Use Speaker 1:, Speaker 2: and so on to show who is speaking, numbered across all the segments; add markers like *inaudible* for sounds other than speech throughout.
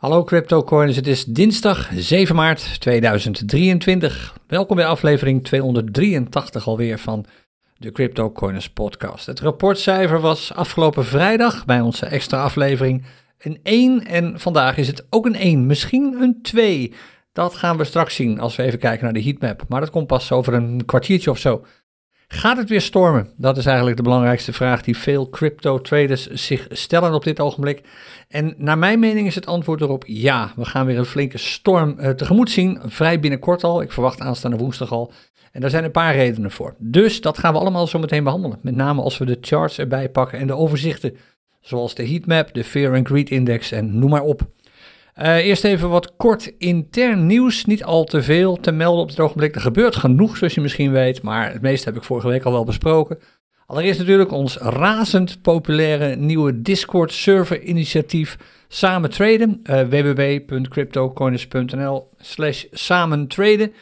Speaker 1: Hallo CryptoCoins, het is dinsdag 7 maart 2023. Welkom bij aflevering 283 alweer van de CryptoCoins podcast. Het rapportcijfer was afgelopen vrijdag bij onze extra aflevering een 1 en vandaag is het ook een 1, misschien een 2. Dat gaan we straks zien als we even kijken naar de heatmap, maar dat komt pas over een kwartiertje of zo. Gaat het weer stormen? Dat is eigenlijk de belangrijkste vraag die veel crypto traders zich stellen op dit ogenblik. En naar mijn mening is het antwoord erop ja. We gaan weer een flinke storm uh, tegemoet zien, vrij binnenkort al. Ik verwacht aanstaande woensdag al. En daar zijn een paar redenen voor. Dus dat gaan we allemaal zo meteen behandelen. Met name als we de charts erbij pakken en de overzichten. Zoals de heatmap, de Fear and Greed Index en noem maar op. Uh, eerst even wat kort intern nieuws. Niet al te veel te melden op dit ogenblik. Er gebeurt genoeg, zoals je misschien weet. Maar het meeste heb ik vorige week al wel besproken. Allereerst natuurlijk ons razend populaire nieuwe Discord server initiatief Samen Traden. Uh, www.cryptocoiners.nl slash samen traden.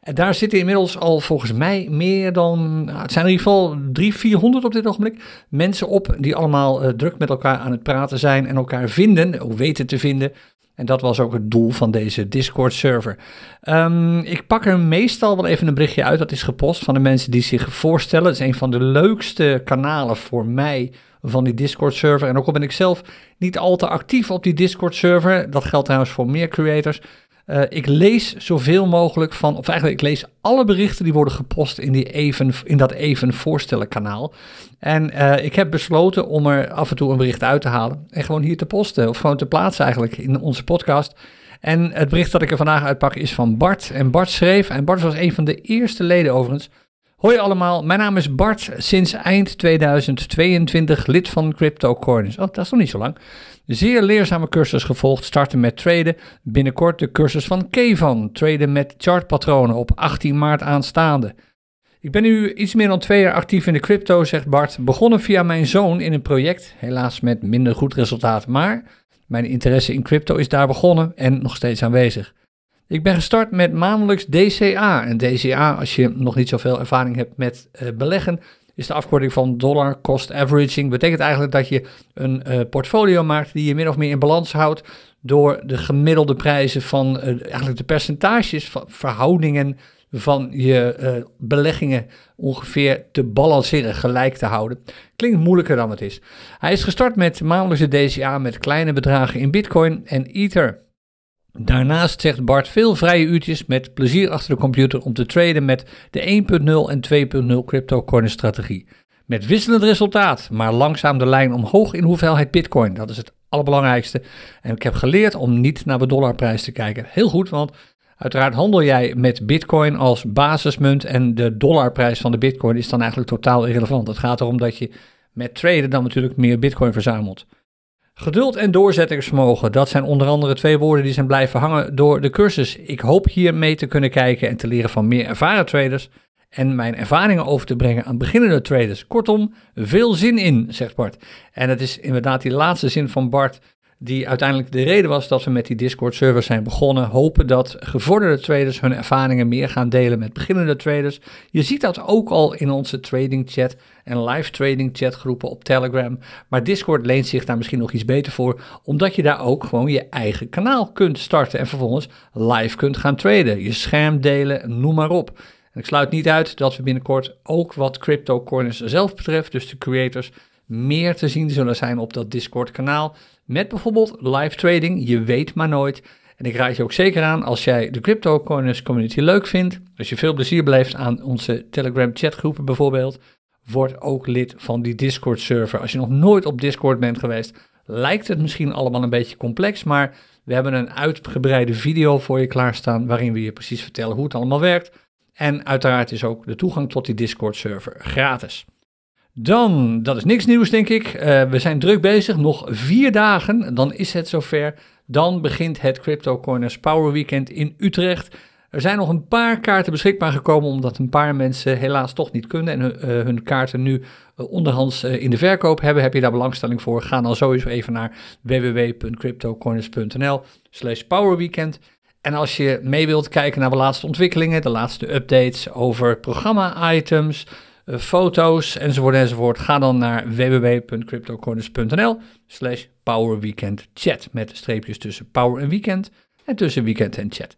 Speaker 1: En daar zitten inmiddels al volgens mij meer dan, nou, het zijn in ieder geval 300, 400 op dit ogenblik, mensen op die allemaal uh, druk met elkaar aan het praten zijn en elkaar vinden, of weten te vinden en dat was ook het doel van deze Discord-server. Um, ik pak er meestal wel even een berichtje uit. Dat is gepost van de mensen die zich voorstellen. Het is een van de leukste kanalen voor mij van die Discord-server. En ook al ben ik zelf niet al te actief op die Discord-server. Dat geldt trouwens voor meer creators. Uh, ik lees zoveel mogelijk van, of eigenlijk ik lees alle berichten die worden gepost in, die even, in dat even voorstellen kanaal. En uh, ik heb besloten om er af en toe een bericht uit te halen en gewoon hier te posten, of gewoon te plaatsen eigenlijk in onze podcast. En het bericht dat ik er vandaag uitpak is van Bart. En Bart schreef, en Bart was een van de eerste leden overigens, Hoi allemaal, mijn naam is Bart, sinds eind 2022 lid van CryptoCoins. Oh, dat is nog niet zo lang. Zeer leerzame cursus gevolgd, starten met traden. Binnenkort de cursus van Kevan, traden met chartpatronen op 18 maart aanstaande. Ik ben nu iets meer dan twee jaar actief in de crypto, zegt Bart. Begonnen via mijn zoon in een project, helaas met minder goed resultaat. Maar mijn interesse in crypto is daar begonnen en nog steeds aanwezig. Ik ben gestart met maandelijks DCA. En DCA, als je nog niet zoveel ervaring hebt met uh, beleggen, is de afkorting van dollar cost averaging. Betekent eigenlijk dat je een uh, portfolio maakt die je min of meer in balans houdt door de gemiddelde prijzen van uh, eigenlijk de percentages van verhoudingen van je beleggingen ongeveer te balanceren, gelijk te houden. Klinkt moeilijker dan het is. Hij is gestart met maandelijkse DCA met kleine bedragen in Bitcoin en Ether. Daarnaast zegt Bart veel vrije uurtjes met plezier achter de computer om te traden met de 1.0 en 2.0 cryptocurrency strategie. Met wisselend resultaat, maar langzaam de lijn omhoog in hoeveelheid bitcoin. Dat is het allerbelangrijkste. En ik heb geleerd om niet naar de dollarprijs te kijken. Heel goed, want uiteraard handel jij met bitcoin als basismunt en de dollarprijs van de bitcoin is dan eigenlijk totaal irrelevant. Het gaat erom dat je met traden dan natuurlijk meer bitcoin verzamelt. Geduld en doorzettingsvermogen, dat zijn onder andere twee woorden die zijn blijven hangen door de cursus. Ik hoop hier mee te kunnen kijken en te leren van meer ervaren traders en mijn ervaringen over te brengen aan beginnende traders. Kortom, veel zin in, zegt Bart. En het is inderdaad die laatste zin van Bart die uiteindelijk de reden was dat we met die Discord-servers zijn begonnen. Hopen dat gevorderde traders hun ervaringen meer gaan delen met beginnende traders. Je ziet dat ook al in onze trading chat en live trading chatgroepen op Telegram. Maar Discord leent zich daar misschien nog iets beter voor, omdat je daar ook gewoon je eigen kanaal kunt starten en vervolgens live kunt gaan traden. Je scherm delen, noem maar op. En ik sluit niet uit dat we binnenkort ook wat crypto-coins zelf betreft, dus de creators, meer te zien zullen zijn op dat Discord-kanaal. Met bijvoorbeeld live trading, je weet maar nooit. En ik raad je ook zeker aan als jij de CryptoCoiners community leuk vindt, als je veel plezier beleeft aan onze Telegram chatgroepen bijvoorbeeld, word ook lid van die Discord server. Als je nog nooit op Discord bent geweest, lijkt het misschien allemaal een beetje complex, maar we hebben een uitgebreide video voor je klaarstaan waarin we je precies vertellen hoe het allemaal werkt. En uiteraard is ook de toegang tot die Discord server gratis. Dan, dat is niks nieuws denk ik. Uh, we zijn druk bezig, nog vier dagen, dan is het zover. Dan begint het Crypto Corners Power Weekend in Utrecht. Er zijn nog een paar kaarten beschikbaar gekomen, omdat een paar mensen helaas toch niet kunnen en hun kaarten nu uh, onderhands in de verkoop hebben. Heb je daar belangstelling voor? Ga dan sowieso even naar www.cryptocorners.nl slash powerweekend. En als je mee wilt kijken naar de laatste ontwikkelingen, de laatste updates over programma-items, foto's enzovoort enzovoort, ga dan naar www.cryptocorners.nl slash Power Weekend Chat. Met streepjes tussen Power en Weekend en tussen Weekend en Chat.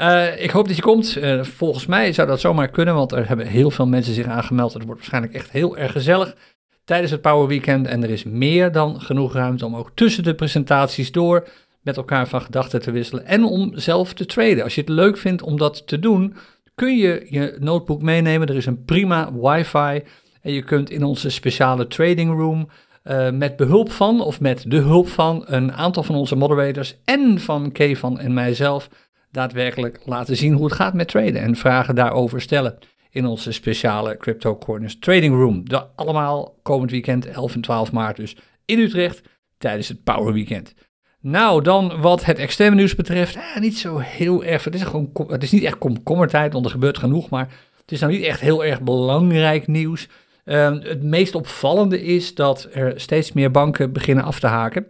Speaker 1: Uh, ik hoop dat je komt. Uh, volgens mij zou dat zomaar kunnen, want er hebben heel veel mensen zich aangemeld. Het wordt waarschijnlijk echt heel erg gezellig tijdens het Power Weekend. En er is meer dan genoeg ruimte om ook tussen de presentaties door met elkaar van gedachten te wisselen en om zelf te traden. Als je het leuk vindt om dat te doen, kun je je notebook meenemen. Er is een prima wifi en je kunt in onze speciale trading room uh, met behulp van of met de hulp van een aantal van onze moderators en van Kevan en mijzelf daadwerkelijk laten zien hoe het gaat met traden en vragen daarover stellen in onze speciale Crypto Corners Trading Room. Dat allemaal komend weekend 11 en 12 maart dus in Utrecht tijdens het Power Weekend. Nou, dan wat het extreme nieuws betreft, eh, niet zo heel erg. Het is, gewoon, het is niet echt komkommertijd, want er gebeurt genoeg, maar het is nou niet echt heel erg belangrijk nieuws. Uh, het meest opvallende is dat er steeds meer banken beginnen af te haken.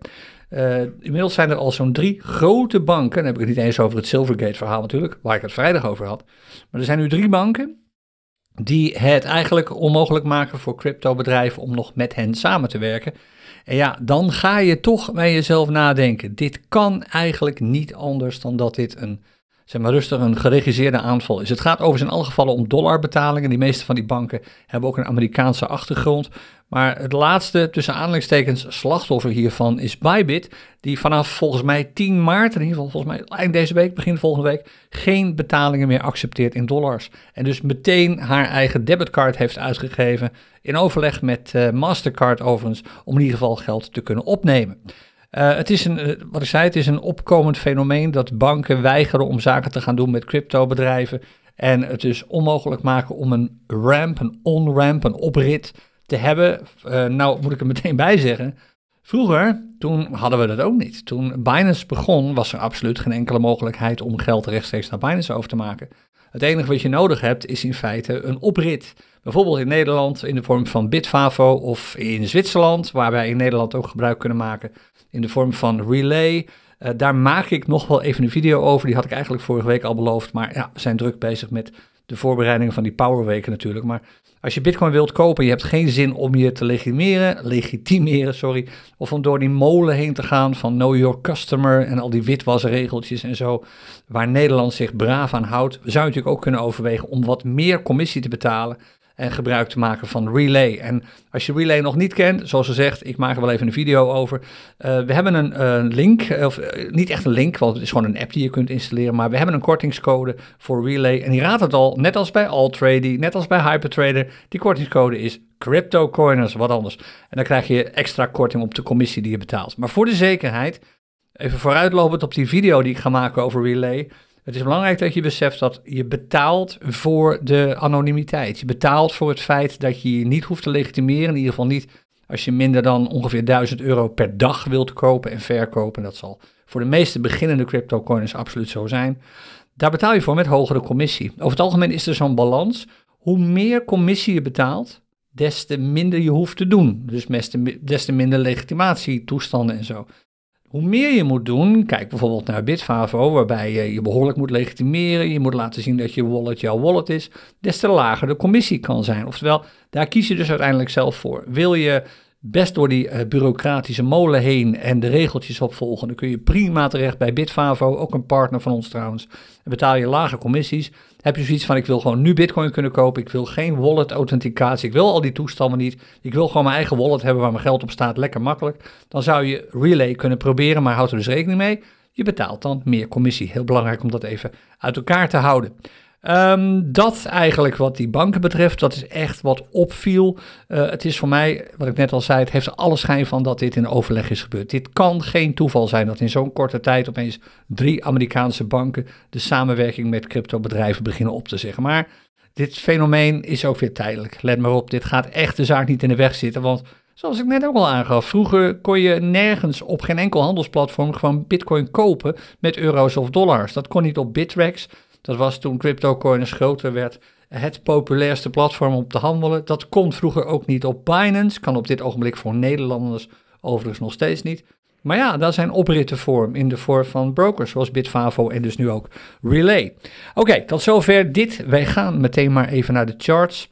Speaker 1: Uh, inmiddels zijn er al zo'n drie grote banken, dan heb ik het niet eens over het Silvergate verhaal natuurlijk, waar ik het vrijdag over had. Maar er zijn nu drie banken die het eigenlijk onmogelijk maken voor cryptobedrijven om nog met hen samen te werken. En ja, dan ga je toch bij jezelf nadenken. Dit kan eigenlijk niet anders dan dat dit een, zeg maar rustig, een geregisseerde aanval is. Het gaat overigens in alle gevallen om dollarbetalingen. Die meeste van die banken hebben ook een Amerikaanse achtergrond. Maar het laatste, tussen aanleidingstekens, slachtoffer hiervan is Bybit, die vanaf volgens mij 10 maart, in ieder geval volgens mij eind deze week, begin volgende week, geen betalingen meer accepteert in dollars. En dus meteen haar eigen debitcard heeft uitgegeven, in overleg met uh, Mastercard overigens, om in ieder geval geld te kunnen opnemen. Uh, het is een, eh, wat ik zei, het is een opkomend fenomeen dat banken weigeren om zaken te gaan doen met cryptobedrijven. En het is onmogelijk maken om een ramp, een on-ramp, een oprit te hebben. Uh, nou moet ik er meteen *laughs* bij zeggen. Vroeger, toen hadden we dat ook niet. Toen Binance begon, was er absoluut geen enkele mogelijkheid om geld rechtstreeks naar Binance over te maken. Het enige wat je nodig hebt is in feite een oprit. Bijvoorbeeld in Nederland in de vorm van Bitfavo of in Zwitserland, waar wij in Nederland ook gebruik kunnen maken in de vorm van Relay. Uh, daar maak ik nog wel even een video over. Die had ik eigenlijk vorige week al beloofd. Maar ja, we zijn druk bezig met de voorbereidingen van die powerweken natuurlijk. Maar als je bitcoin wilt kopen, je hebt geen zin om je te legitimeren, legitimeren, sorry, of om door die molen heen te gaan van know your customer en al die witwasregeltjes en zo, waar Nederland zich braaf aan houdt, zou je natuurlijk ook kunnen overwegen om wat meer commissie te betalen en gebruik te maken van Relay. En als je Relay nog niet kent, zoals ze zegt, ik maak er wel even een video over. Uh, we hebben een link, of uh, niet echt een link, want het is gewoon een app die je kunt installeren, maar we hebben een kortingscode voor Relay. En die raadt het al, net als bij Altrady, net als bij Hypertrader, die kortingscode is CryptoCoiners, wat anders. En dan krijg je extra korting op de commissie die je betaalt. Maar voor de zekerheid, even vooruitlopend op die video die ik ga maken over Relay, het is belangrijk dat je beseft dat je betaalt voor de anonimiteit. Je betaalt voor het feit dat je je niet hoeft te legitimeren. In ieder geval niet als je minder dan ongeveer 1000 euro per dag wilt kopen en verkopen. Dat zal voor de meeste beginnende cryptocoins absoluut zo zijn. Daar betaal je voor met hogere commissie. Over het algemeen is er zo'n balans. Hoe meer commissie je betaalt, des te minder je hoeft te doen. Dus des te minder legitimatietoestanden en zo. Hoe meer je moet doen, kijk bijvoorbeeld naar Bitfavo, waarbij je je behoorlijk moet legitimeren, je moet laten zien dat je wallet jouw wallet is, des te lager de commissie kan zijn. Oftewel, daar kies je dus uiteindelijk zelf voor. Wil je best door die uh, bureaucratische molen heen en de regeltjes opvolgen, dan kun je prima terecht bij Bitfavo, ook een partner van ons trouwens, en betaal je lage commissies. Heb je zoiets van, ik wil gewoon nu bitcoin kunnen kopen, ik wil geen wallet authenticatie, ik wil al die toestanden niet, ik wil gewoon mijn eigen wallet hebben waar mijn geld op staat, lekker makkelijk. Dan zou je Relay kunnen proberen, maar houd er dus rekening mee. Je betaalt dan meer commissie. Heel belangrijk om dat even uit elkaar te houden. Um, dat eigenlijk wat die banken betreft, dat is echt wat opviel. Uh, het is voor mij, wat ik net al zei, het heeft alle schijn van dat dit in overleg is gebeurd. Dit kan geen toeval zijn dat in zo'n korte tijd opeens drie Amerikaanse banken de samenwerking met cryptobedrijven beginnen op te zeggen. Maar dit fenomeen is ook weer tijdelijk. Let maar op, dit gaat echt de zaak niet in de weg zitten, want Zoals ik net ook al aangaf, vroeger kon je nergens op geen enkel handelsplatform gewoon bitcoin kopen met euro's of dollars. Dat kon niet op Bittrex, dat was toen CryptoCoiners groter werd het populairste platform om te handelen. Dat kon vroeger ook niet op Binance, kan op dit ogenblik voor Nederlanders overigens nog steeds niet. Maar ja, daar zijn opritten voor in de vorm van brokers zoals Bitfavo en dus nu ook Relay. Oké, tot zover dit. Wij gaan meteen maar even naar de charts.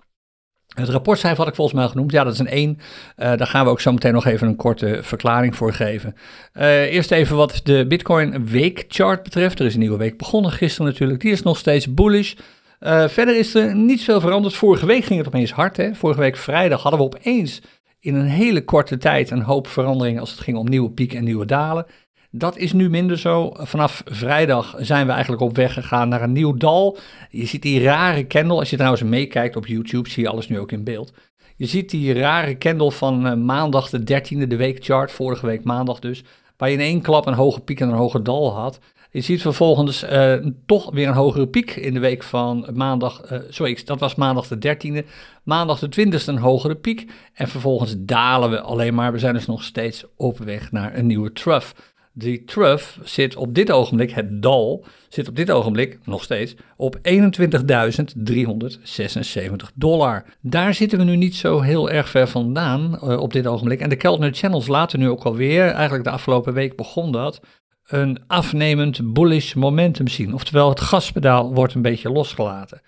Speaker 1: Het rapportcijfer had ik volgens mij al genoemd. Ja, dat is een 1. Uh, daar gaan we ook zo meteen nog even een korte verklaring voor geven. Uh, eerst even wat de Bitcoin weekchart betreft. Er is een nieuwe week begonnen gisteren natuurlijk. Die is nog steeds bullish. Uh, verder is er niet veel veranderd. Vorige week ging het opeens hard. Hè? Vorige week vrijdag hadden we opeens in een hele korte tijd een hoop veranderingen als het ging om nieuwe pieken en nieuwe dalen. Dat is nu minder zo. Vanaf vrijdag zijn we eigenlijk op weg gegaan naar een nieuw dal. Je ziet die rare candle. Als je trouwens meekijkt op YouTube, zie je alles nu ook in beeld. Je ziet die rare candle van uh, maandag de 13e, de weekchart, vorige week maandag dus. Waar je in één klap een hoge piek en een hoge dal had. Je ziet vervolgens uh, toch weer een hogere piek in de week van maandag. Uh, sorry, dat was maandag de 13e. Maandag de 20e een hogere piek. En vervolgens dalen we alleen maar. We zijn dus nog steeds op weg naar een nieuwe trough. Die trough zit op dit ogenblik, het dal, zit op dit ogenblik nog steeds op 21.376 dollar. Daar zitten we nu niet zo heel erg ver vandaan uh, op dit ogenblik. En de Keltner Channels laten nu ook alweer, eigenlijk de afgelopen week begon dat, een afnemend bullish momentum zien. Oftewel, het gaspedaal wordt een beetje losgelaten.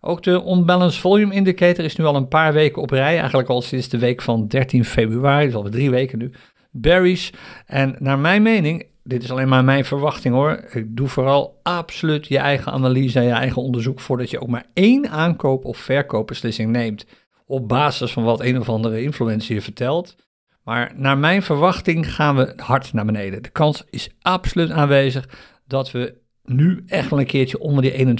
Speaker 1: Ook de Unbalanced Volume Indicator is nu al een paar weken op rij, eigenlijk al sinds de week van 13 februari, dus alweer drie weken nu, berries. En naar mijn mening, dit is alleen maar mijn verwachting hoor, ik doe vooral absoluut je eigen analyse en je eigen onderzoek voordat je ook maar één aankoop- of verkoopbeslissing neemt. Op basis van wat een of andere influencer je vertelt. Maar naar mijn verwachting gaan we hard naar beneden. De kans is absoluut aanwezig dat we nu echt wel een keertje onder die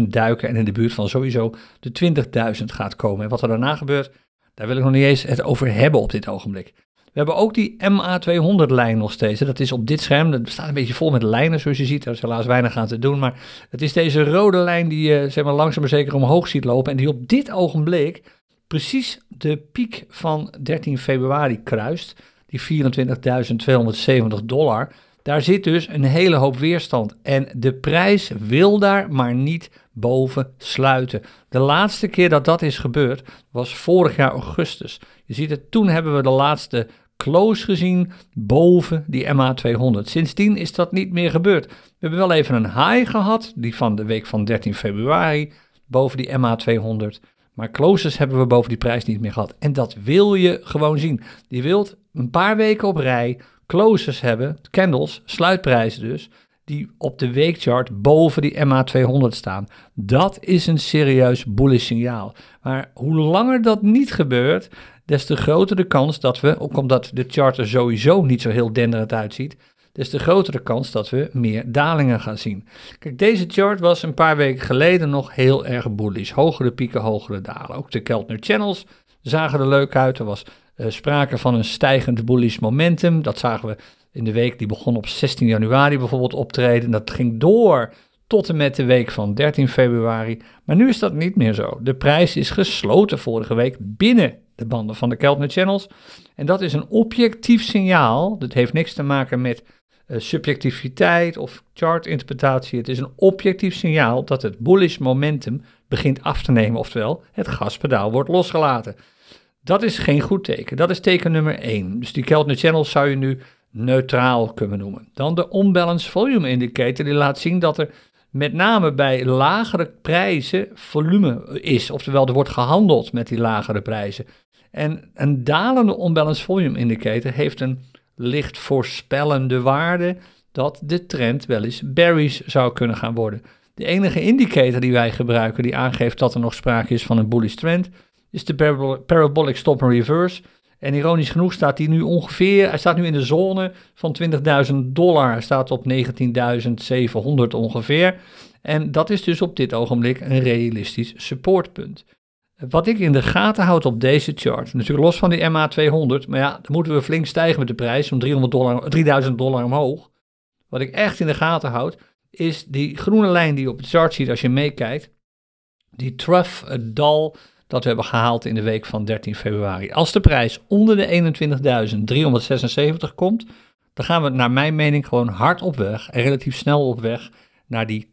Speaker 1: 21.000 duiken en in de buurt van sowieso de 20.000 gaat komen. En wat er daarna gebeurt, daar wil ik nog niet eens het over hebben op dit ogenblik. We hebben ook die MA200-lijn nog steeds. Dat is op dit scherm, dat staat een beetje vol met lijnen zoals je ziet. Er is helaas weinig aan te doen, maar het is deze rode lijn die je zeg maar, langzaam maar zeker omhoog ziet lopen. En die op dit ogenblik precies de piek van 13 februari kruist. Die 24.270 dollar. Daar zit dus een hele hoop weerstand. En de prijs wil daar maar niet boven sluiten. De laatste keer dat dat is gebeurd was vorig jaar augustus. Je ziet het, toen hebben we de laatste close gezien boven die MA200. Sindsdien is dat niet meer gebeurd. We hebben wel even een high gehad, die van de week van 13 februari, boven die MA200. Maar closes hebben we boven die prijs niet meer gehad. En dat wil je gewoon zien. Je wilt een paar weken op rij closes hebben, candles, sluitprijzen dus, die op de weekchart boven die MA200 staan. Dat is een serieus bullish signaal. Maar hoe langer dat niet gebeurt, des te groter de kans dat we, ook omdat de chart er sowieso niet zo heel denderend uitziet, des te grotere kans dat we meer dalingen gaan zien. Kijk, deze chart was een paar weken geleden nog heel erg bullish. Hogere pieken, hogere dalen. Ook de Keltner Channels zagen er leuk uit. Er was uh, sprake van een stijgend bullish momentum. Dat zagen we in de week die begon op 16 januari bijvoorbeeld optreden. Dat ging door tot en met de week van 13 februari. Maar nu is dat niet meer zo. De prijs is gesloten vorige week binnen de banden van de Keltner Channels. En dat is een objectief signaal. Dat heeft niks te maken met uh, subjectiviteit of chartinterpretatie. Het is een objectief signaal dat het bullish momentum begint af te nemen. Oftewel, het gaspedaal wordt losgelaten. Dat is geen goed teken. Dat is teken nummer 1. Dus die Keltner Channels zou je nu neutraal kunnen noemen. Dan de Unbalanced Volume Indicator, die laat zien dat er met name bij lagere prijzen volume is. Oftewel, er wordt gehandeld met die lagere prijzen. En een dalende Unbalanced Volume Indicator heeft een licht voorspellende waarde dat de trend wel eens berries zou kunnen gaan worden. De enige indicator die wij gebruiken die aangeeft dat er nog sprake is van een bullish trend, is de parabolic stop and reverse. En ironisch genoeg staat die nu ongeveer, hij staat nu in de zone van 20.000 dollar. Hij staat op 19.700 ongeveer. En dat is dus op dit ogenblik een realistisch supportpunt. Wat ik in de gaten houd op deze chart, natuurlijk los van die MA200, maar ja, dan moeten we flink stijgen met de prijs, om 300 dollar, 3000 dollar omhoog. Wat ik echt in de gaten houd, is die groene lijn die je op het chart ziet als je meekijkt. Die trough, het dal dat we hebben gehaald in de week van 13 februari. Als de prijs onder de 21.376 komt, dan gaan we naar mijn mening gewoon hard op weg en relatief snel op weg naar die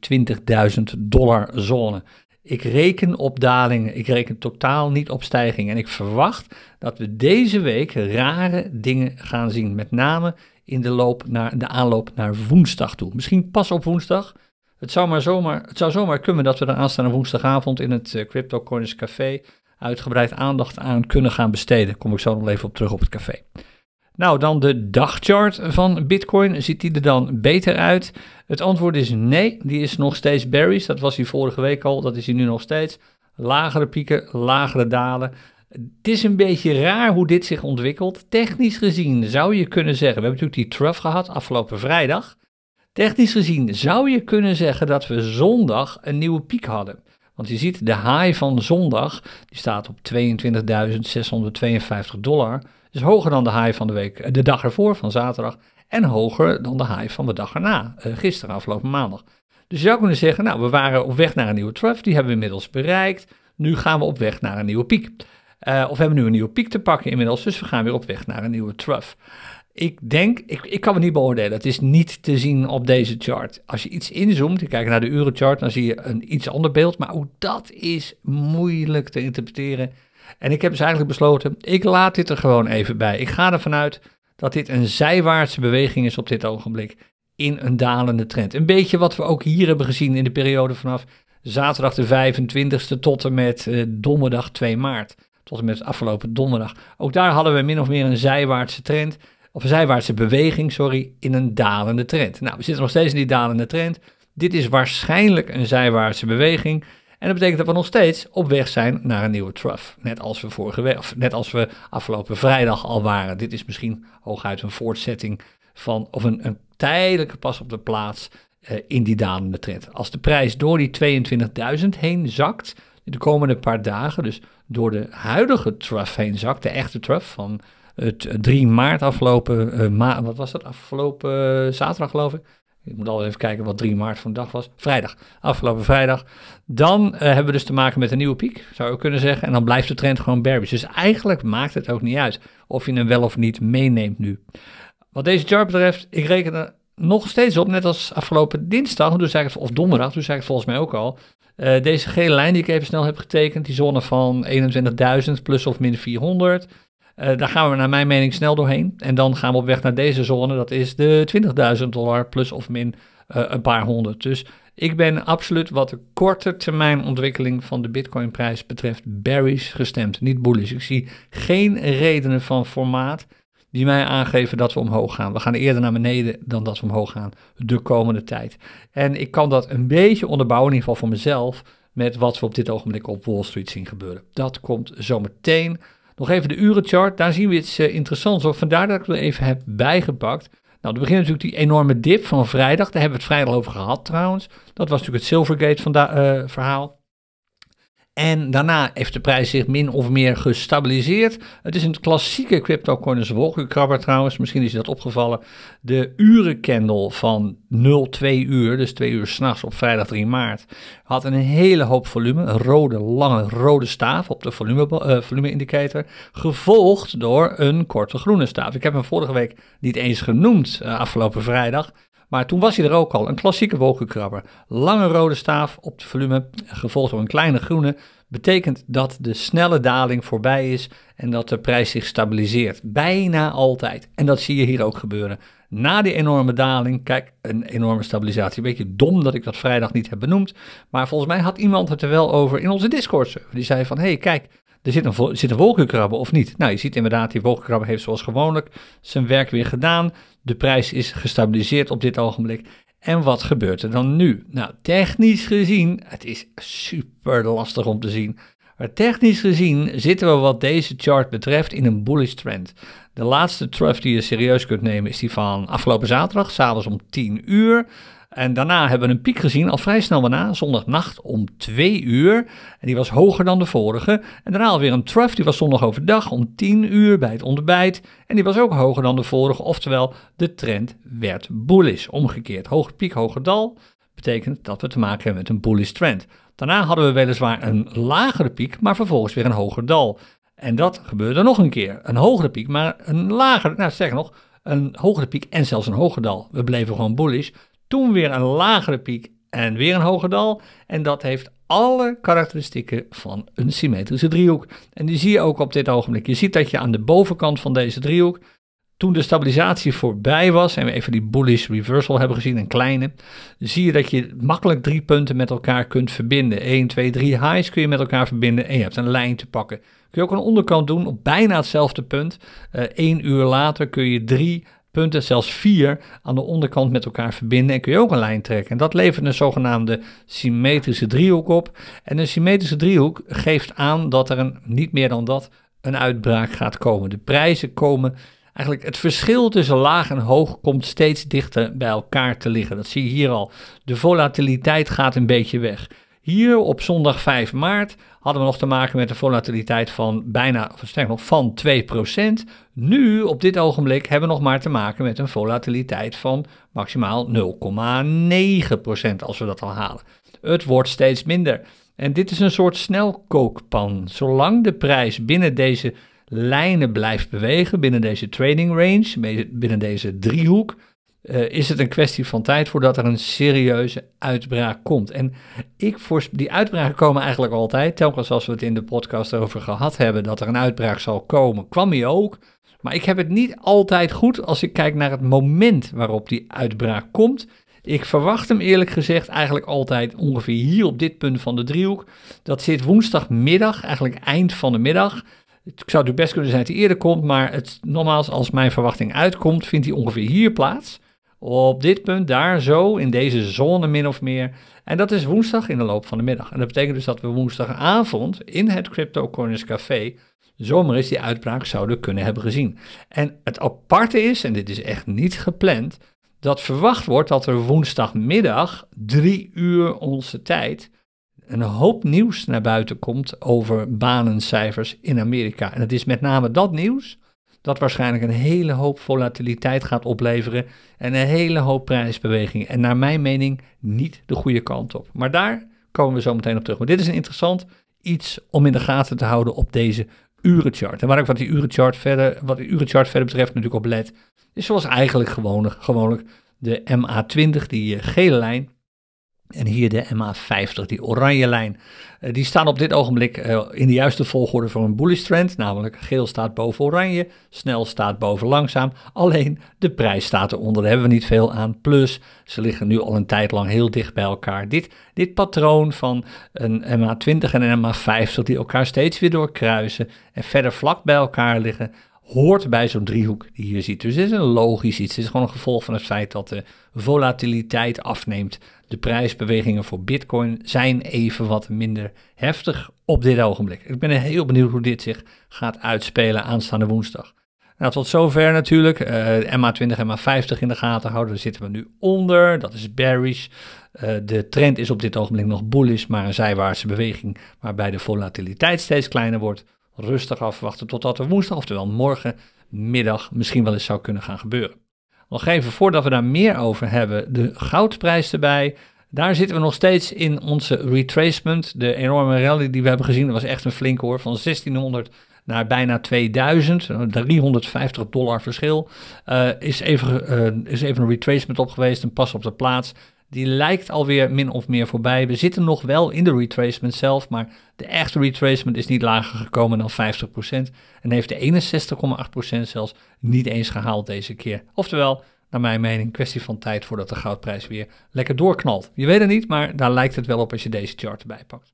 Speaker 1: 20.000 dollar zone. Ik reken op dalingen, ik reken totaal niet op stijgingen. En ik verwacht dat we deze week rare dingen gaan zien. Met name in de, loop naar, de aanloop naar woensdag toe. Misschien pas op woensdag. Het zou, maar zomaar, het zou zomaar kunnen dat we de aanstaande woensdagavond in het uh, Crypto Coins Café uitgebreid aandacht aan kunnen gaan besteden. Kom ik zo nog even op terug op het café. Nou, dan de dagchart van Bitcoin. Ziet die er dan beter uit? Het antwoord is nee, die is nog steeds berries. Dat was hij vorige week al, dat is hij nu nog steeds. Lagere pieken, lagere dalen. Het is een beetje raar hoe dit zich ontwikkelt. Technisch gezien zou je kunnen zeggen, we hebben natuurlijk die trough gehad afgelopen vrijdag. Technisch gezien zou je kunnen zeggen dat we zondag een nieuwe piek hadden. Want je ziet de high van zondag, die staat op 22.652 dollar. Dus hoger dan de high van de week, de dag ervoor van zaterdag. En hoger dan de high van de dag erna, eh, gisteren afgelopen maandag. Dus je zou kunnen zeggen, nou we waren op weg naar een nieuwe trough, die hebben we inmiddels bereikt. Nu gaan we op weg naar een nieuwe piek. Uh, of we hebben nu een nieuwe piek te pakken inmiddels, dus we gaan weer op weg naar een nieuwe trough. Ik denk, ik, ik kan het niet beoordelen. Het is niet te zien op deze chart. Als je iets inzoomt, je kijkt naar de urenchart, dan zie je een iets ander beeld. Maar ook dat is moeilijk te interpreteren. En ik heb dus eigenlijk besloten, ik laat dit er gewoon even bij. Ik ga ervan uit dat dit een zijwaartse beweging is op dit ogenblik in een dalende trend. Een beetje wat we ook hier hebben gezien in de periode vanaf zaterdag de 25e tot en met eh, donderdag 2 maart. Tot en met afgelopen donderdag. Ook daar hadden we min of meer een zijwaartse trend of een zijwaartse beweging, sorry, in een dalende trend. Nou, we zitten nog steeds in die dalende trend. Dit is waarschijnlijk een zijwaartse beweging. En dat betekent dat we nog steeds op weg zijn naar een nieuwe trough. Net als we vorige week, of net als we afgelopen vrijdag al waren. Dit is misschien hooguit een voortzetting van, of een, een tijdelijke pas op de plaats uh, in die dalende trend. Als de prijs door die 22.000 heen zakt, de komende paar dagen, dus door de huidige trough heen zakt, de echte trough van het 3 maart afgelopen, uh, ma wat was dat, afgelopen uh, zaterdag geloof ik. Ik moet al even kijken wat 3 maart van de dag was. Vrijdag, afgelopen vrijdag. Dan uh, hebben we dus te maken met een nieuwe piek, zou je kunnen zeggen. En dan blijft de trend gewoon bearish. Dus eigenlijk maakt het ook niet uit of je hem wel of niet meeneemt nu. Wat deze chart betreft, ik reken er nog steeds op, net als afgelopen dinsdag, dus ik, of donderdag, toen zei ik het volgens mij ook al. Deze gele lijn die ik even snel heb getekend, die zone van 21.000 plus of min 400. Uh, daar gaan we naar mijn mening snel doorheen. En dan gaan we op weg naar deze zone. Dat is de 20.000 dollar plus of min uh, een paar honderd. Dus ik ben absoluut wat de korte termijn ontwikkeling van de bitcoinprijs betreft bearish gestemd. Niet bullish. Ik zie geen redenen van formaat die mij aangeven dat we omhoog gaan. We gaan eerder naar beneden dan dat we omhoog gaan de komende tijd. En ik kan dat een beetje onderbouwen, in ieder geval voor mezelf, met wat we op dit ogenblik op Wall Street zien gebeuren. Dat komt zometeen. Nog even de urenchart, daar zien we iets uh, interessants. Hoor. Vandaar dat ik het even heb bijgepakt. Nou, er begint natuurlijk die enorme dip van vrijdag. Daar hebben we het vrijdag over gehad trouwens. Dat was natuurlijk het Silvergate uh, verhaal. En daarna heeft de prijs zich min of meer gestabiliseerd. Het is een klassieke cryptocurrency wolkenkrabber trouwens. Misschien is je dat opgevallen. De urencandle van 02 uur, dus 2 uur s'nachts op vrijdag 3 maart, had een hele hoop volume. Een rode, lange rode staaf op de volume, uh, volume indicator. Gevolgd door een korte groene staaf. Ik heb hem vorige week niet eens genoemd uh, afgelopen vrijdag. Maar toen was hij er ook al, een klassieke wolkenkrabber. Lange rode staaf op de volume, gevolgd door een kleine groene, betekent dat de snelle daling voorbij is en dat de prijs zich stabiliseert. Bijna altijd. En dat zie je hier ook gebeuren. Na die enorme daling, kijk, een enorme stabilisatie. Een beetje dom dat ik dat vrijdag niet heb benoemd. Maar volgens mij had iemand het er wel over in onze Discord. Die zei van, hé, hey, kijk, er zit een, zit of niet? Nou, je ziet inderdaad, die wolkenkrabber heeft zoals gewoonlijk zijn werk weer gedaan. De prijs is gestabiliseerd op dit ogenblik. En wat gebeurt er dan nu? Nou, technisch gezien, het is super lastig om te zien. Maar technisch gezien zitten we wat deze chart betreft in een bullish trend. De laatste trough die je serieus kunt nemen is die van afgelopen zaterdag, s'avonds om 10 uur. En daarna hebben we een piek gezien, al vrij snel daarna, zondagnacht om 2 uur. En die was hoger dan de vorige. En daarna alweer een trough, die was zondag overdag om 10 uur bij het ontbijt. En die was ook hoger dan de vorige, oftewel de trend werd bullish. Omgekeerd, hoge piek, hoger dal, betekent dat we te maken hebben met een bullish trend. Daarna hadden we weliswaar een lagere piek, maar vervolgens weer een hoger dal. En dat gebeurde nog een keer. Een hogere piek, maar een lagere, nou zeg nog, een hogere piek en zelfs een hoger dal. We bleven gewoon bullish toen weer een lagere piek en weer een hoger dal. En dat heeft alle karakteristieken van een symmetrische driehoek. En die zie je ook op dit ogenblik. Je ziet dat je aan de bovenkant van deze driehoek, toen de stabilisatie voorbij was en we even die bullish reversal hebben gezien, een kleine, zie je dat je makkelijk drie punten met elkaar kunt verbinden. 1, 2, 3 highs kun je met elkaar verbinden en je hebt een lijn te pakken. Kun je ook een onderkant doen op bijna hetzelfde punt. Eén uh, uur later kun je drie punten, zelfs vier, aan de onderkant met elkaar verbinden en kun je ook een lijn trekken. En dat levert een zogenaamde symmetrische driehoek op. En een symmetrische driehoek geeft aan dat er een, niet meer dan dat een uitbraak gaat komen. De prijzen komen Eigenlijk het verschil tussen laag en hoog komt steeds dichter bij elkaar te liggen. Dat zie je hier al. De volatiliteit gaat een beetje weg. Hier op zondag 5 maart hadden we nog te maken met een volatiliteit van bijna, nog, van 2%. Nu, op dit ogenblik, hebben we nog maar te maken met een volatiliteit van maximaal 0,9% als we dat al halen. Het wordt steeds minder. En dit is een soort snelkookpan. Zolang de prijs binnen deze lijnen blijft bewegen, binnen deze trading range, binnen deze driehoek, uh, is het een kwestie van tijd voordat er een serieuze uitbraak komt. En ik voor, die uitbraken komen eigenlijk altijd, telkens als we het in de podcast over gehad hebben, dat er een uitbraak zal komen, kwam hij ook. Maar ik heb het niet altijd goed als ik kijk naar het moment waarop die uitbraak komt. Ik verwacht hem eerlijk gezegd eigenlijk altijd ongeveer hier op dit punt van de driehoek. Dat zit woensdagmiddag, eigenlijk eind van de middag. Het zou natuurlijk best kunnen zijn dat hij eerder komt, maar het, nogmaals, als mijn verwachting uitkomt, vindt hij ongeveer hier plaats. Op dit punt, daar zo, in deze zone min of meer. En dat is woensdag in de loop van de middag. En dat betekent dus dat we woensdagavond in het Crypto Corners Café zomaar eens die uitbraak zouden kunnen hebben gezien. En het aparte is, en dit is echt niet gepland, dat verwacht wordt dat er woensdagmiddag, drie uur onze tijd, een hoop nieuws naar buiten komt over banencijfers in Amerika. En het is met name dat nieuws dat waarschijnlijk een hele hoop volatiliteit gaat opleveren en een hele hoop prijsbewegingen. En naar mijn mening niet de goede kant op. Maar daar komen we zo meteen op terug. Maar dit is een interessant iets om in de gaten te houden op deze urenchart. En waar ik wat die urenchart verder, wat die urenchart verder betreft natuurlijk op let, is zoals eigenlijk gewoonlijk, gewoonlijk de MA20, die gele lijn. En hier de MA50, die oranje lijn. Uh, die staan op dit ogenblik uh, in de juiste volgorde voor een bullish trend. Namelijk geel staat boven oranje, snel staat boven langzaam. Alleen de prijs staat eronder, daar hebben we niet veel aan. Plus, ze liggen nu al een tijd lang heel dicht bij elkaar. Dit, dit patroon van een MA20 en een MA50 die elkaar steeds weer doorkruisen en verder vlak bij elkaar liggen hoort bij zo'n driehoek die je ziet. Dus het is een logisch iets. Het is gewoon een gevolg van het feit dat de volatiliteit afneemt. De prijsbewegingen voor Bitcoin zijn even wat minder heftig op dit ogenblik. Ik ben heel benieuwd hoe dit zich gaat uitspelen aanstaande woensdag. Nou, tot zover natuurlijk. Uh, MA20 en MA50 in de gaten houden. Daar zitten we nu onder. Dat is bearish. Uh, de trend is op dit ogenblik nog bullish, maar een zijwaartse beweging waarbij de volatiliteit steeds kleiner wordt rustig afwachten totdat er woensdag, oftewel morgenmiddag, misschien wel eens zou kunnen gaan gebeuren. Nog even voordat we daar meer over hebben, de goudprijs erbij. Daar zitten we nog steeds in onze retracement. De enorme rally die we hebben gezien, dat was echt een flinke hoor, van 1600 naar bijna 2000, 350 dollar verschil. Uh, is, even, uh, is even een retracement op geweest, een pas op de plaats die lijkt alweer min of meer voorbij. We zitten nog wel in de retracement zelf, maar de echte retracement is niet lager gekomen dan 50% en heeft de 61,8% zelfs niet eens gehaald deze keer. Oftewel, naar mijn mening, kwestie van tijd voordat de goudprijs weer lekker doorknalt. Je weet het niet, maar daar lijkt het wel op als je deze chart erbij pakt.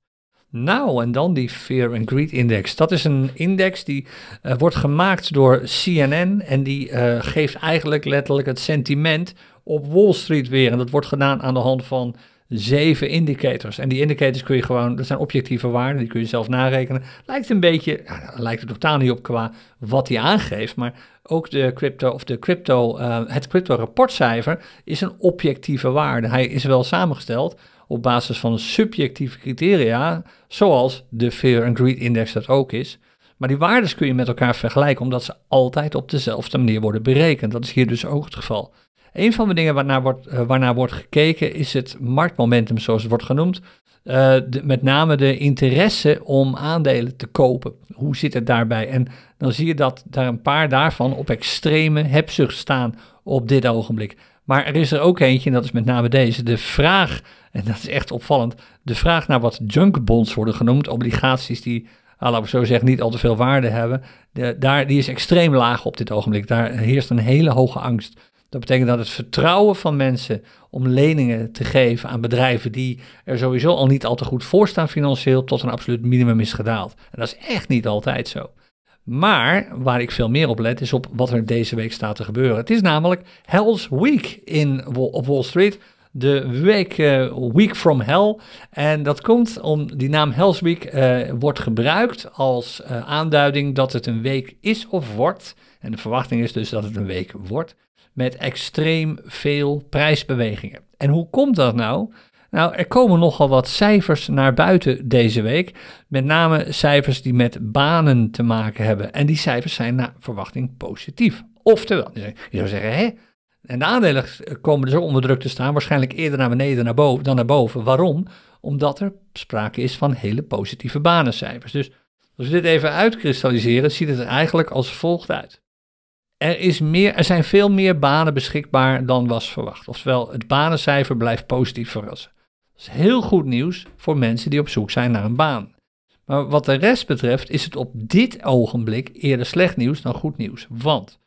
Speaker 1: Nou, en dan die Fear and Greed Index. Dat is een index die uh, wordt gemaakt door CNN en die uh, geeft eigenlijk letterlijk het sentiment op Wall Street weer. En dat wordt gedaan aan de hand van zeven indicators. En die indicators kun je gewoon, dat zijn objectieve waarden, die kun je zelf narekenen. Lijkt een beetje, ja, lijkt er totaal niet op qua wat hij aangeeft, maar ook de crypto of de crypto, uh, het crypto rapportcijfer is een objectieve waarde. Hij is wel samengesteld op basis van subjectieve criteria, zoals de Fear and Greed Index dat ook is. Maar die waarden kun je met elkaar vergelijken, omdat ze altijd op dezelfde manier worden berekend. Dat is hier dus ook het geval. Een van de dingen waarnaar wordt, waarnaar wordt gekeken is het marktmomentum, zoals het wordt genoemd. Uh, met name de interesse om aandelen te kopen. Hoe zit het daarbij? En dan zie je dat daar een paar daarvan op extreme hebzucht staan op dit ogenblik. Maar er is er ook eentje, en dat is met name deze. De vraag, en dat is echt opvallend, de vraag naar wat junkbonds worden genoemd, obligaties die laten we zo zeggen, niet al te veel waarde hebben, daar, die is extreem laag op dit ogenblik. Daar heerst een hele hoge angst. Dat betekent dat het vertrouwen van mensen om leningen te geven aan bedrijven die er sowieso al niet al te goed voor staan financieel, tot een absoluut minimum is gedaald. En dat is echt niet altijd zo. Maar waar ik veel meer op let, is op wat er deze week staat te gebeuren. Het is namelijk Hell's Week in, op Wall Street. De week uh, Week from Hell. En dat komt om die naam Hell's Week uh, wordt gebruikt als uh, aanduiding dat het een week is of wordt. En de verwachting is dus dat het een week wordt. Met extreem veel prijsbewegingen. En hoe komt dat nou? Nou, er komen nogal wat cijfers naar buiten deze week. Met name cijfers die met banen te maken hebben. En die cijfers zijn naar verwachting positief. Oftewel, je zou zeggen, hè? En de aandelen komen dus onder druk te staan, waarschijnlijk eerder naar beneden naar boven, dan naar boven. Waarom? Omdat er sprake is van hele positieve banencijfers. Dus als we dit even uitkristalliseren, ziet het er eigenlijk als volgt uit. Er, is meer, er zijn veel meer banen beschikbaar dan was verwacht. Oftewel, het banencijfer blijft positief verrassen. Dat is heel goed nieuws voor mensen die op zoek zijn naar een baan. Maar wat de rest betreft is het op dit ogenblik eerder slecht nieuws dan goed nieuws. Want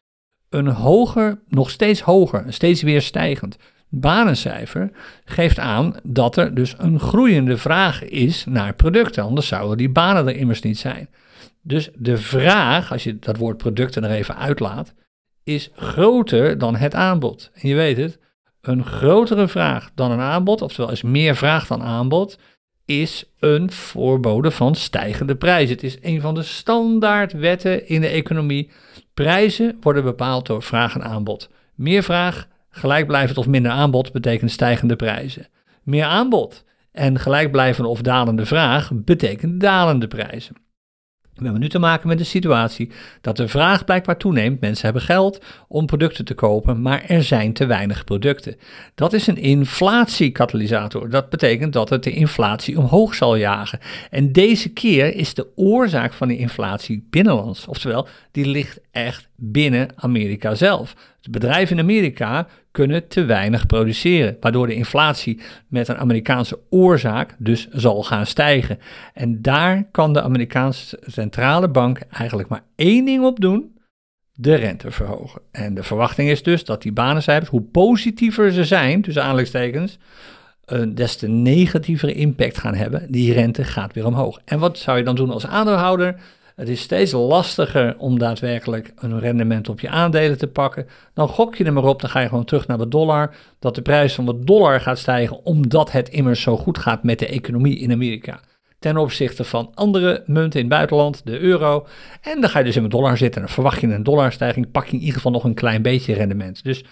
Speaker 1: een hoger, nog steeds hoger, steeds weer stijgend banencijfer geeft aan dat er dus een groeiende vraag is naar producten. Anders zouden die banen er immers niet zijn. Dus de vraag, als je dat woord producten er even uitlaat, is groter dan het aanbod. En je weet het, een grotere vraag dan een aanbod, oftewel is meer vraag dan aanbod, is een voorbode van stijgende prijzen. Het is een van de standaardwetten in de economie. Prijzen worden bepaald door vraag en aanbod. Meer vraag, gelijkblijvend of minder aanbod betekent stijgende prijzen. Meer aanbod en gelijkblijvende of dalende vraag betekent dalende prijzen. We hebben nu te maken met de situatie dat de vraag blijkbaar toeneemt. Mensen hebben geld om producten te kopen, maar er zijn te weinig producten. Dat is een inflatiekatalysator. Dat betekent dat het de inflatie omhoog zal jagen. En deze keer is de oorzaak van die inflatie binnenlands. Oftewel, die ligt echt binnen Amerika zelf. Bedrijven in Amerika kunnen te weinig produceren, waardoor de inflatie met een Amerikaanse oorzaak dus zal gaan stijgen. En daar kan de Amerikaanse centrale bank eigenlijk maar één ding op doen: de rente verhogen. En de verwachting is dus dat die banencijfers, hoe positiever ze zijn, tussen aanleidingstekens, een des te negatievere impact gaan hebben. Die rente gaat weer omhoog. En wat zou je dan doen als aandeelhouder? Het is steeds lastiger om daadwerkelijk een rendement op je aandelen te pakken. Dan gok je er maar op, dan ga je gewoon terug naar de dollar. Dat de prijs van de dollar gaat stijgen omdat het immers zo goed gaat met de economie in Amerika. Ten opzichte van andere munten in het buitenland, de euro. En dan ga je dus in de dollar zitten en dan verwacht je een dollarstijging, pak je in ieder geval nog een klein beetje rendement. Dus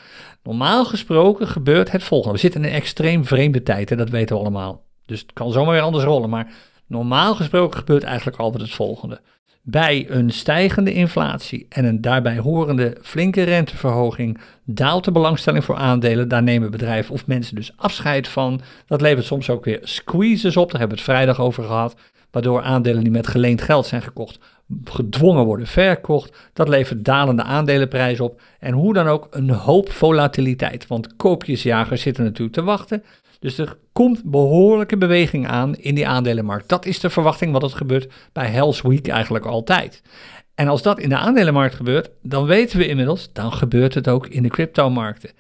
Speaker 1: normaal gesproken gebeurt het volgende. We zitten in een extreem vreemde tijd, en dat weten we allemaal. Dus het kan zomaar weer anders rollen, maar normaal gesproken gebeurt eigenlijk altijd het volgende. Bij een stijgende inflatie en een daarbij horende flinke renteverhoging daalt de belangstelling voor aandelen. Daar nemen bedrijven of mensen dus afscheid van. Dat levert soms ook weer squeezes op, daar hebben we het vrijdag over gehad. Waardoor aandelen die met geleend geld zijn gekocht, gedwongen worden verkocht. Dat levert dalende aandelenprijzen op. En hoe dan ook een hoop volatiliteit. Want koopjesjagers zitten natuurlijk te wachten. Dus er komt behoorlijke beweging aan in die aandelenmarkt. Dat is de verwachting wat het gebeurt bij Hell's Week eigenlijk altijd. En als dat in de aandelenmarkt gebeurt, dan weten we inmiddels, dan gebeurt het ook in de cryptomarkten.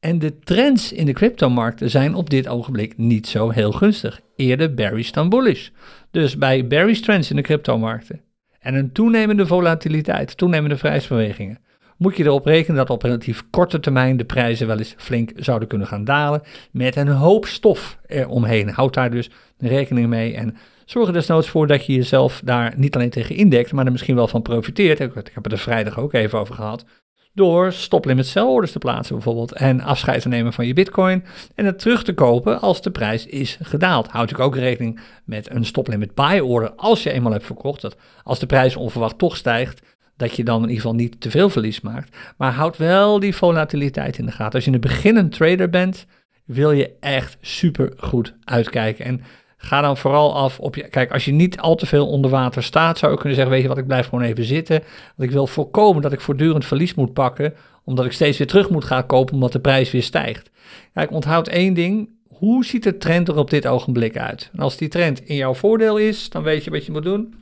Speaker 1: En de trends in de cryptomarkten zijn op dit ogenblik niet zo heel gunstig. Eerder bearish dan bullish. Dus bij bearish trends in de cryptomarkten en een toenemende volatiliteit, toenemende prijsbewegingen, moet je erop rekenen dat op relatief korte termijn de prijzen wel eens flink zouden kunnen gaan dalen. Met een hoop stof eromheen. Houd daar dus rekening mee en zorg er desnoods voor dat je jezelf daar niet alleen tegen indekt, maar er misschien wel van profiteert. Ik heb het er vrijdag ook even over gehad. Door stoplimit sell orders te plaatsen bijvoorbeeld. En afscheid te nemen van je bitcoin. En het terug te kopen als de prijs is gedaald. Houd natuurlijk ook rekening met een stoplimit buy order als je eenmaal hebt verkocht. Dat als de prijs onverwacht toch stijgt, dat je dan in ieder geval niet te veel verlies maakt. Maar houd wel die volatiliteit in de gaten. Als je een beginnend trader bent, wil je echt super goed uitkijken. En ga dan vooral af op je. Kijk, als je niet al te veel onder water staat, zou je kunnen zeggen: Weet je wat, ik blijf gewoon even zitten. Want ik wil voorkomen dat ik voortdurend verlies moet pakken, omdat ik steeds weer terug moet gaan kopen, omdat de prijs weer stijgt. Kijk, onthoud één ding. Hoe ziet de trend er op dit ogenblik uit? En als die trend in jouw voordeel is, dan weet je wat je moet doen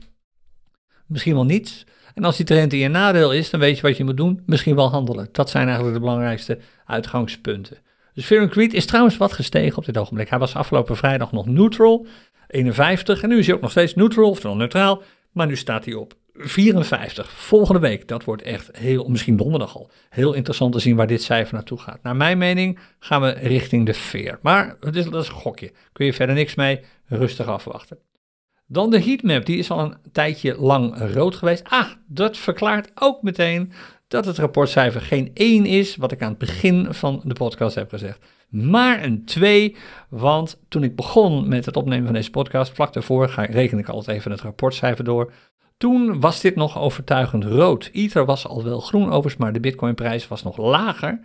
Speaker 1: misschien wel niets. En als die trend in je nadeel is, dan weet je wat je moet doen, misschien wel handelen. Dat zijn eigenlijk de belangrijkste uitgangspunten. Dus Fear Creed is trouwens wat gestegen op dit ogenblik. Hij was afgelopen vrijdag nog neutral, 51. En nu is hij ook nog steeds neutral, oftewel neutraal. Maar nu staat hij op 54. Volgende week, dat wordt echt heel, misschien donderdag al, heel interessant te zien waar dit cijfer naartoe gaat. Naar mijn mening gaan we richting de veer. Maar het is, dat is een gokje. Kun je verder niks mee, rustig afwachten. Dan de heatmap, die is al een tijdje lang rood geweest. Ah, dat verklaart ook meteen dat het rapportcijfer geen 1 is, wat ik aan het begin van de podcast heb gezegd, maar een 2. Want toen ik begon met het opnemen van deze podcast, vlak daarvoor ga, reken ik altijd even het rapportcijfer door. Toen was dit nog overtuigend rood. Ether was al wel groen overigens, maar de Bitcoinprijs was nog lager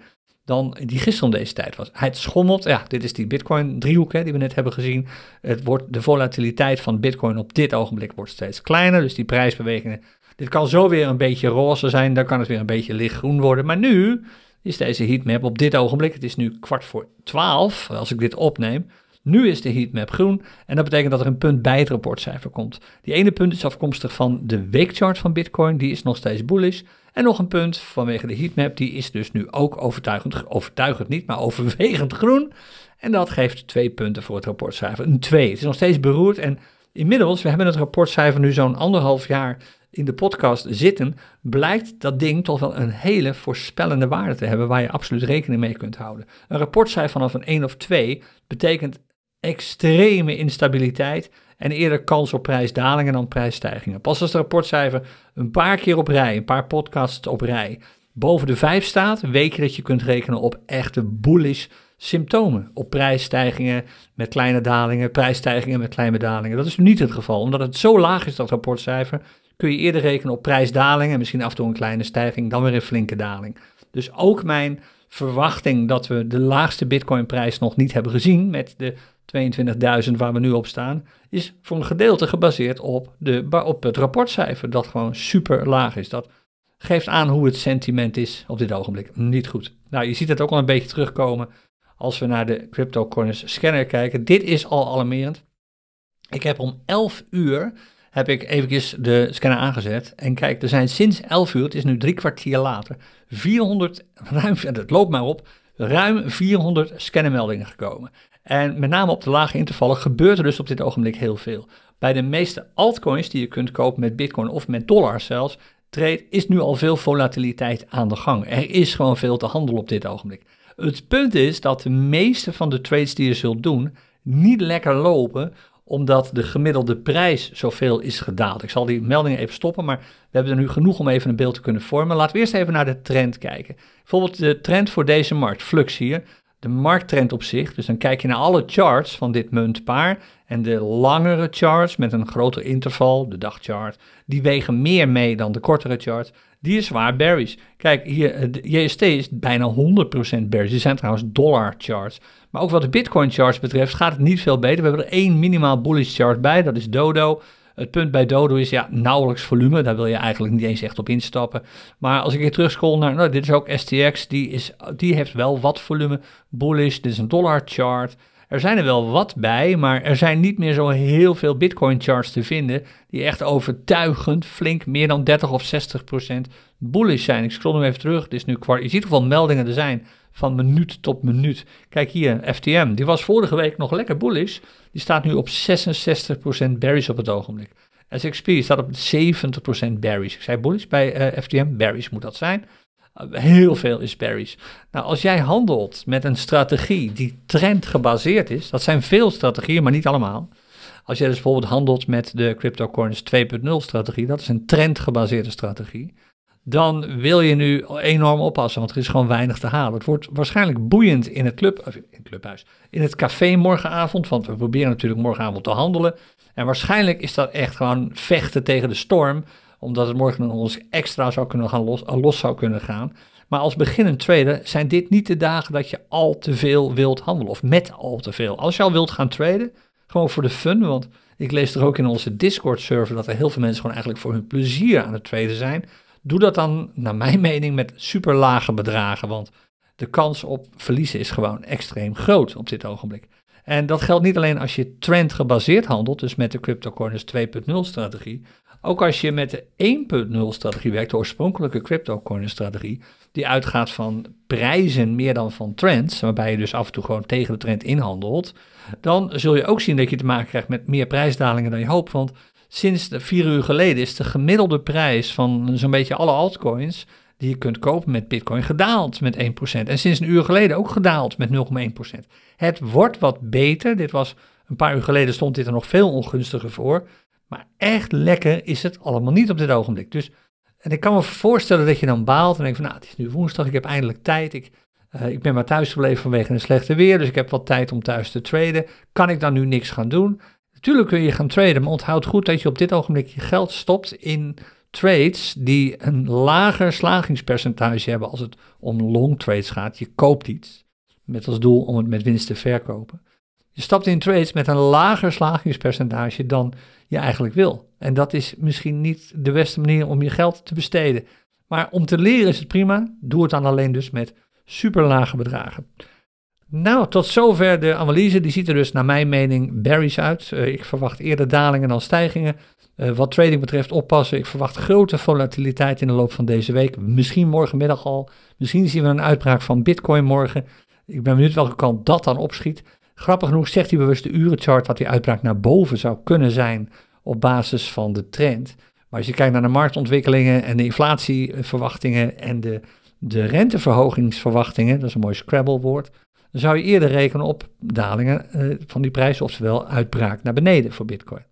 Speaker 1: dan die gisteren deze tijd was. Het schommelt, ja, dit is die Bitcoin-driehoek die we net hebben gezien. Het wordt, de volatiliteit van Bitcoin op dit ogenblik wordt steeds kleiner, dus die prijsbewegingen. Dit kan zo weer een beetje roze zijn, dan kan het weer een beetje lichtgroen worden. Maar nu is deze heatmap op dit ogenblik, het is nu kwart voor twaalf als ik dit opneem. Nu is de heatmap groen en dat betekent dat er een punt bij het rapportcijfer komt. Die ene punt is afkomstig van de weekchart van Bitcoin, die is nog steeds bullish. En nog een punt vanwege de heatmap, die is dus nu ook overtuigend, overtuigend niet, maar *laughs* overwegend groen. En dat geeft twee punten voor het rapportcijfer. Een 2. Het is nog steeds beroerd en inmiddels, we hebben het rapportcijfer nu zo'n anderhalf jaar in de podcast zitten, blijkt dat ding toch wel een hele voorspellende waarde te hebben waar je absoluut rekening mee kunt houden. Een rapportcijfer vanaf een 1 of 2 betekent extreme instabiliteit en eerder kans op prijsdalingen dan prijsstijgingen. Pas als het rapportcijfer een paar keer op rij, een paar podcasts op rij, boven de 5 staat, weet je dat je kunt rekenen op echte bullish symptomen. Op prijsstijgingen met kleine dalingen, prijsstijgingen met kleine dalingen. Dat is nu niet het geval. Omdat het zo laag is, dat rapportcijfer, kun je eerder rekenen op prijsdalingen en misschien af en toe een kleine stijging, dan weer een flinke daling. Dus ook mijn verwachting dat we de laagste Bitcoin-prijs nog niet hebben gezien met de 22.000 waar we nu op staan, is voor een gedeelte gebaseerd op, de, op het rapportcijfer, dat gewoon super laag is. Dat geeft aan hoe het sentiment is op dit ogenblik. Niet goed. Nou, je ziet het ook al een beetje terugkomen als we naar de CryptoCorners scanner kijken. Dit is al alarmerend. Ik heb om 11 uur heb ik eventjes de scanner aangezet. En kijk, er zijn sinds 11 uur, het is nu drie kwartier later, 400, *laughs* ruim, het loopt maar op, ruim 400 scannermeldingen gekomen. En met name op de lage intervallen gebeurt er dus op dit ogenblik heel veel. Bij de meeste altcoins die je kunt kopen met bitcoin of met dollar zelfs, trade, is nu al veel volatiliteit aan de gang. Er is gewoon veel te handelen op dit ogenblik. Het punt is dat de meeste van de trades die je zult doen niet lekker lopen, omdat de gemiddelde prijs zoveel is gedaald. Ik zal die meldingen even stoppen, maar we hebben er nu genoeg om even een beeld te kunnen vormen. Laten we eerst even naar de trend kijken. Bijvoorbeeld de trend voor deze markt, Flux hier, de markttrend op zich. Dus dan kijk je naar alle charts van dit muntpaar. En de langere charts met een groter interval, de dagchart, die wegen meer mee dan de kortere charts. Die is zwaar bearish. Kijk, hier, de JST is bijna 100% bearish. Die zijn trouwens dollar charts. Maar ook wat de Bitcoin charts betreft gaat het niet veel beter. We hebben er één minimaal bullish chart bij, dat is Dodo. Het punt bij Dodo is ja, nauwelijks volume. Daar wil je eigenlijk niet eens echt op instappen. Maar als ik hier terugscroll naar, nou, dit is ook STX. Die, is, die heeft wel wat volume. Bullish, dit is een dollar chart. Er zijn er wel wat bij, maar er zijn niet meer zo heel veel Bitcoin charts te vinden die echt overtuigend flink meer dan 30 of 60 procent bullish zijn. Ik scroll nu even terug. Het is nu kwart. Je ziet hoeveel meldingen er zijn van minuut tot minuut. Kijk hier, FTM, die was vorige week nog lekker bullish. Die staat nu op 66% bearish op het ogenblik. SXP staat op 70% bearish. Ik zei bullish bij uh, FTM, bearish moet dat zijn. Heel veel is bearish. Nou, als jij handelt met een strategie die trendgebaseerd is, dat zijn veel strategieën, maar niet allemaal. Als jij dus bijvoorbeeld handelt met de CryptoCoins 2.0 strategie, dat is een trendgebaseerde strategie dan wil je nu enorm oppassen, want er is gewoon weinig te halen. Het wordt waarschijnlijk boeiend in het, club, in het clubhuis, in het café morgenavond, want we proberen natuurlijk morgenavond te handelen. En waarschijnlijk is dat echt gewoon vechten tegen de storm, omdat het morgen nog eens extra zou kunnen gaan los, los zou kunnen gaan. Maar als beginnend trader zijn dit niet de dagen dat je al te veel wilt handelen, of met al te veel. Als je al wilt gaan traden, gewoon voor de fun, want ik lees er ook in onze Discord-server dat er heel veel mensen gewoon eigenlijk voor hun plezier aan het traden zijn. Doe dat dan, naar mijn mening, met super lage bedragen, want de kans op verliezen is gewoon extreem groot op dit ogenblik. En dat geldt niet alleen als je trend gebaseerd handelt, dus met de CryptoCorners 2.0 strategie. Ook als je met de 1.0 strategie werkt, de oorspronkelijke cryptocurrency strategie, die uitgaat van prijzen meer dan van trends, waarbij je dus af en toe gewoon tegen de trend inhandelt, dan zul je ook zien dat je te maken krijgt met meer prijsdalingen dan je hoopt. Want sinds vier uur geleden is de gemiddelde prijs van zo'n beetje alle altcoins die je kunt kopen met Bitcoin gedaald met 1%. En sinds een uur geleden ook gedaald met 0,1%. Het wordt wat beter. Dit was een paar uur geleden stond dit er nog veel ongunstiger voor. Maar echt lekker is het allemaal niet op dit ogenblik. Dus, en ik kan me voorstellen dat je dan baalt en denkt van nou, het is nu woensdag, ik heb eindelijk tijd. Ik, uh, ik ben maar thuis gebleven vanwege een slechte weer, dus ik heb wat tijd om thuis te traden. Kan ik dan nu niks gaan doen? Natuurlijk kun je gaan traden, maar onthoud goed dat je op dit ogenblik je geld stopt in trades die een lager slagingspercentage hebben als het om long trades gaat. Je koopt iets met als doel om het met winst te verkopen. Je stapt in trades met een lager slagingspercentage dan je eigenlijk wil. En dat is misschien niet de beste manier om je geld te besteden. Maar om te leren is het prima. Doe het dan alleen dus met super lage bedragen. Nou, tot zover de analyse. Die ziet er dus naar mijn mening berries uit. Uh, ik verwacht eerder dalingen dan stijgingen. Uh, wat trading betreft oppassen. Ik verwacht grote volatiliteit in de loop van deze week. Misschien morgenmiddag al. Misschien zien we een uitbraak van Bitcoin morgen. Ik ben benieuwd welke kant dat dan opschiet. Grappig genoeg zegt hij bewust de urenchart dat die uitbraak naar boven zou kunnen zijn op basis van de trend. Maar als je kijkt naar de marktontwikkelingen en de inflatieverwachtingen en de, de renteverhogingsverwachtingen, dat is een mooi Scrabble-woord, dan zou je eerder rekenen op dalingen uh, van die prijs, oftewel uitbraak naar beneden voor Bitcoin.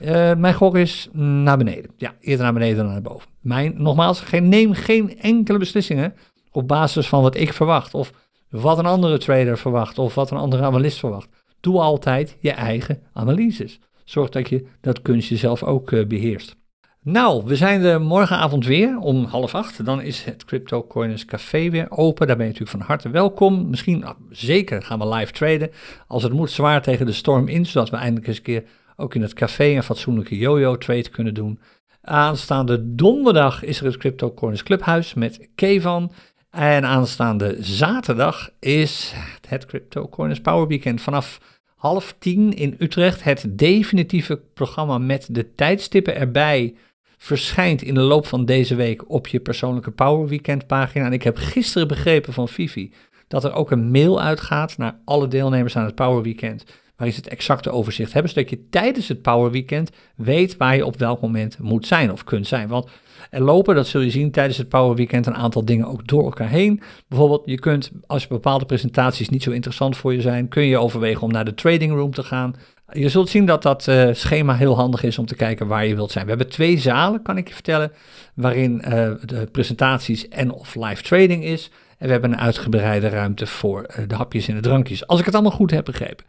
Speaker 1: Uh, mijn gok is naar beneden. Ja, eerder naar beneden dan naar boven. Mijn, nogmaals, geen, neem geen enkele beslissingen op basis van wat ik verwacht. Of wat een andere trader verwacht of wat een andere analist verwacht. Doe altijd je eigen analyses. Zorg dat je dat kunstje zelf ook uh, beheerst. Nou, we zijn er morgenavond weer om half acht. Dan is het Crypto Coiners Café weer open. Daar ben je natuurlijk van harte welkom. Misschien, nou, zeker, gaan we live traden. Als het moet, zwaar tegen de storm in. Zodat we eindelijk eens een keer ook in het café een fatsoenlijke yo-yo trade kunnen doen. Aanstaande donderdag is er het Crypto Coiners Clubhuis met Kevan. En aanstaande zaterdag is het CryptoCoiners Power Weekend vanaf half tien in Utrecht. Het definitieve programma met de tijdstippen erbij verschijnt in de loop van deze week op je persoonlijke Power Weekend pagina. En ik heb gisteren begrepen van Fifi dat er ook een mail uitgaat naar alle deelnemers aan het Power Weekend. Waarin ze het exacte overzicht hebben, zodat je tijdens het Power Weekend weet waar je op welk moment moet zijn of kunt zijn. Want er lopen, dat zul je zien tijdens het Power Weekend, een aantal dingen ook door elkaar heen. Bijvoorbeeld, je kunt, als bepaalde presentaties niet zo interessant voor je zijn, kun je overwegen om naar de trading room te gaan. Je zult zien dat dat uh, schema heel handig is om te kijken waar je wilt zijn. We hebben twee zalen, kan ik je vertellen, waarin uh, de presentaties en of live trading is. En we hebben een uitgebreide ruimte voor uh, de hapjes en de drankjes, als ik het allemaal goed heb begrepen.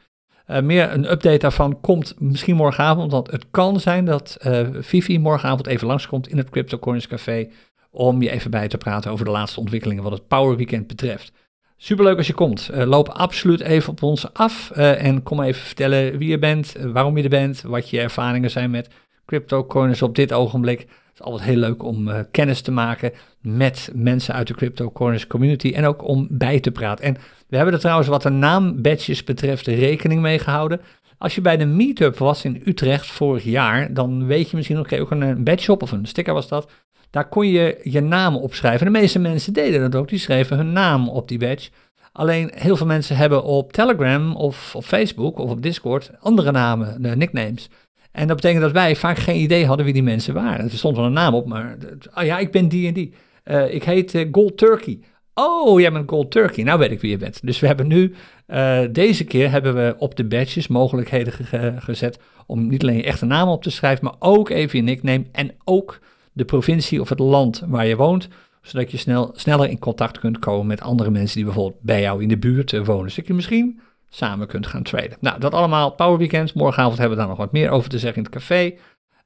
Speaker 1: Uh, meer een update daarvan komt misschien morgenavond, want het kan zijn dat uh, Vivi morgenavond even langskomt in het Crypto Corners Café om je even bij te praten over de laatste ontwikkelingen wat het Power Weekend betreft. Superleuk als je komt. Uh, loop absoluut even op ons af en kom even vertellen wie je bent, waarom je er bent, wat je ervaringen zijn met Crypto Corners op dit ogenblik. Altijd heel leuk om kennis te maken met mensen uit de Crypto Corners community en ook om bij te praten. En we hebben er trouwens wat de naambadges betreft rekening mee gehouden. Als je bij de meetup was in Utrecht vorig jaar, dan weet je misschien nog ook een badge op of een sticker was dat. Daar kon je je naam opschrijven. De meeste mensen deden dat ook, die schreven hun naam op die badge. Alleen heel veel mensen hebben op Telegram of op Facebook of op Discord andere namen, de nicknames. En dat betekent dat wij vaak geen idee hadden wie die mensen waren. Er stond wel een naam op, maar oh ja, ik ben die en die. Uh, ik heet uh, Gold Turkey. Oh, jij bent Gold Turkey. Nou weet ik wie je bent. Dus we hebben nu, uh, deze keer hebben we op de badges mogelijkheden ge gezet om niet alleen je echte naam op te schrijven, maar ook even je nickname en ook de provincie of het land waar je woont, zodat je snel, sneller in contact kunt komen met andere mensen die bijvoorbeeld bij jou in de buurt wonen. Zodat je misschien samen kunt gaan traden. Nou, dat allemaal Power Weekend. Morgenavond hebben we daar nog wat meer over te zeggen in het café.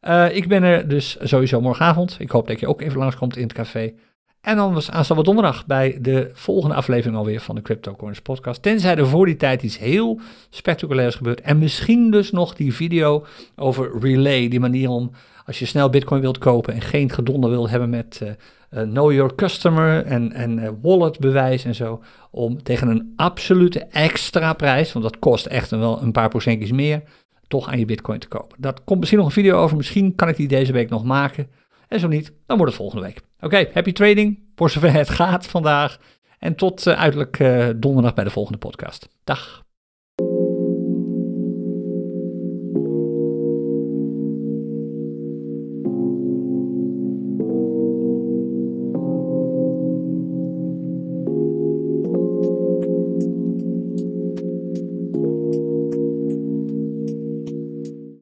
Speaker 1: Uh, ik ben er dus sowieso morgenavond. Ik hoop dat je ook even langskomt in het café. En dan was aanstaande donderdag bij de volgende aflevering alweer van de Crypto Corners podcast. Tenzij er voor die tijd iets heel spectaculairs gebeurt. En misschien dus nog die video over Relay. Die manier om, als je snel bitcoin wilt kopen en geen gedonder wil hebben met uh, uh, know your customer en, en uh, wallet bewijs en zo. Om tegen een absolute extra prijs, want dat kost echt wel een paar procentjes meer toch aan je bitcoin te kopen. Dat komt misschien nog een video over, misschien kan ik die deze week nog maken. En zo niet, dan wordt het volgende week. Oké, happy trading, voor zover het gaat vandaag. En tot uh, uiterlijk donderdag bij de volgende podcast. Dag.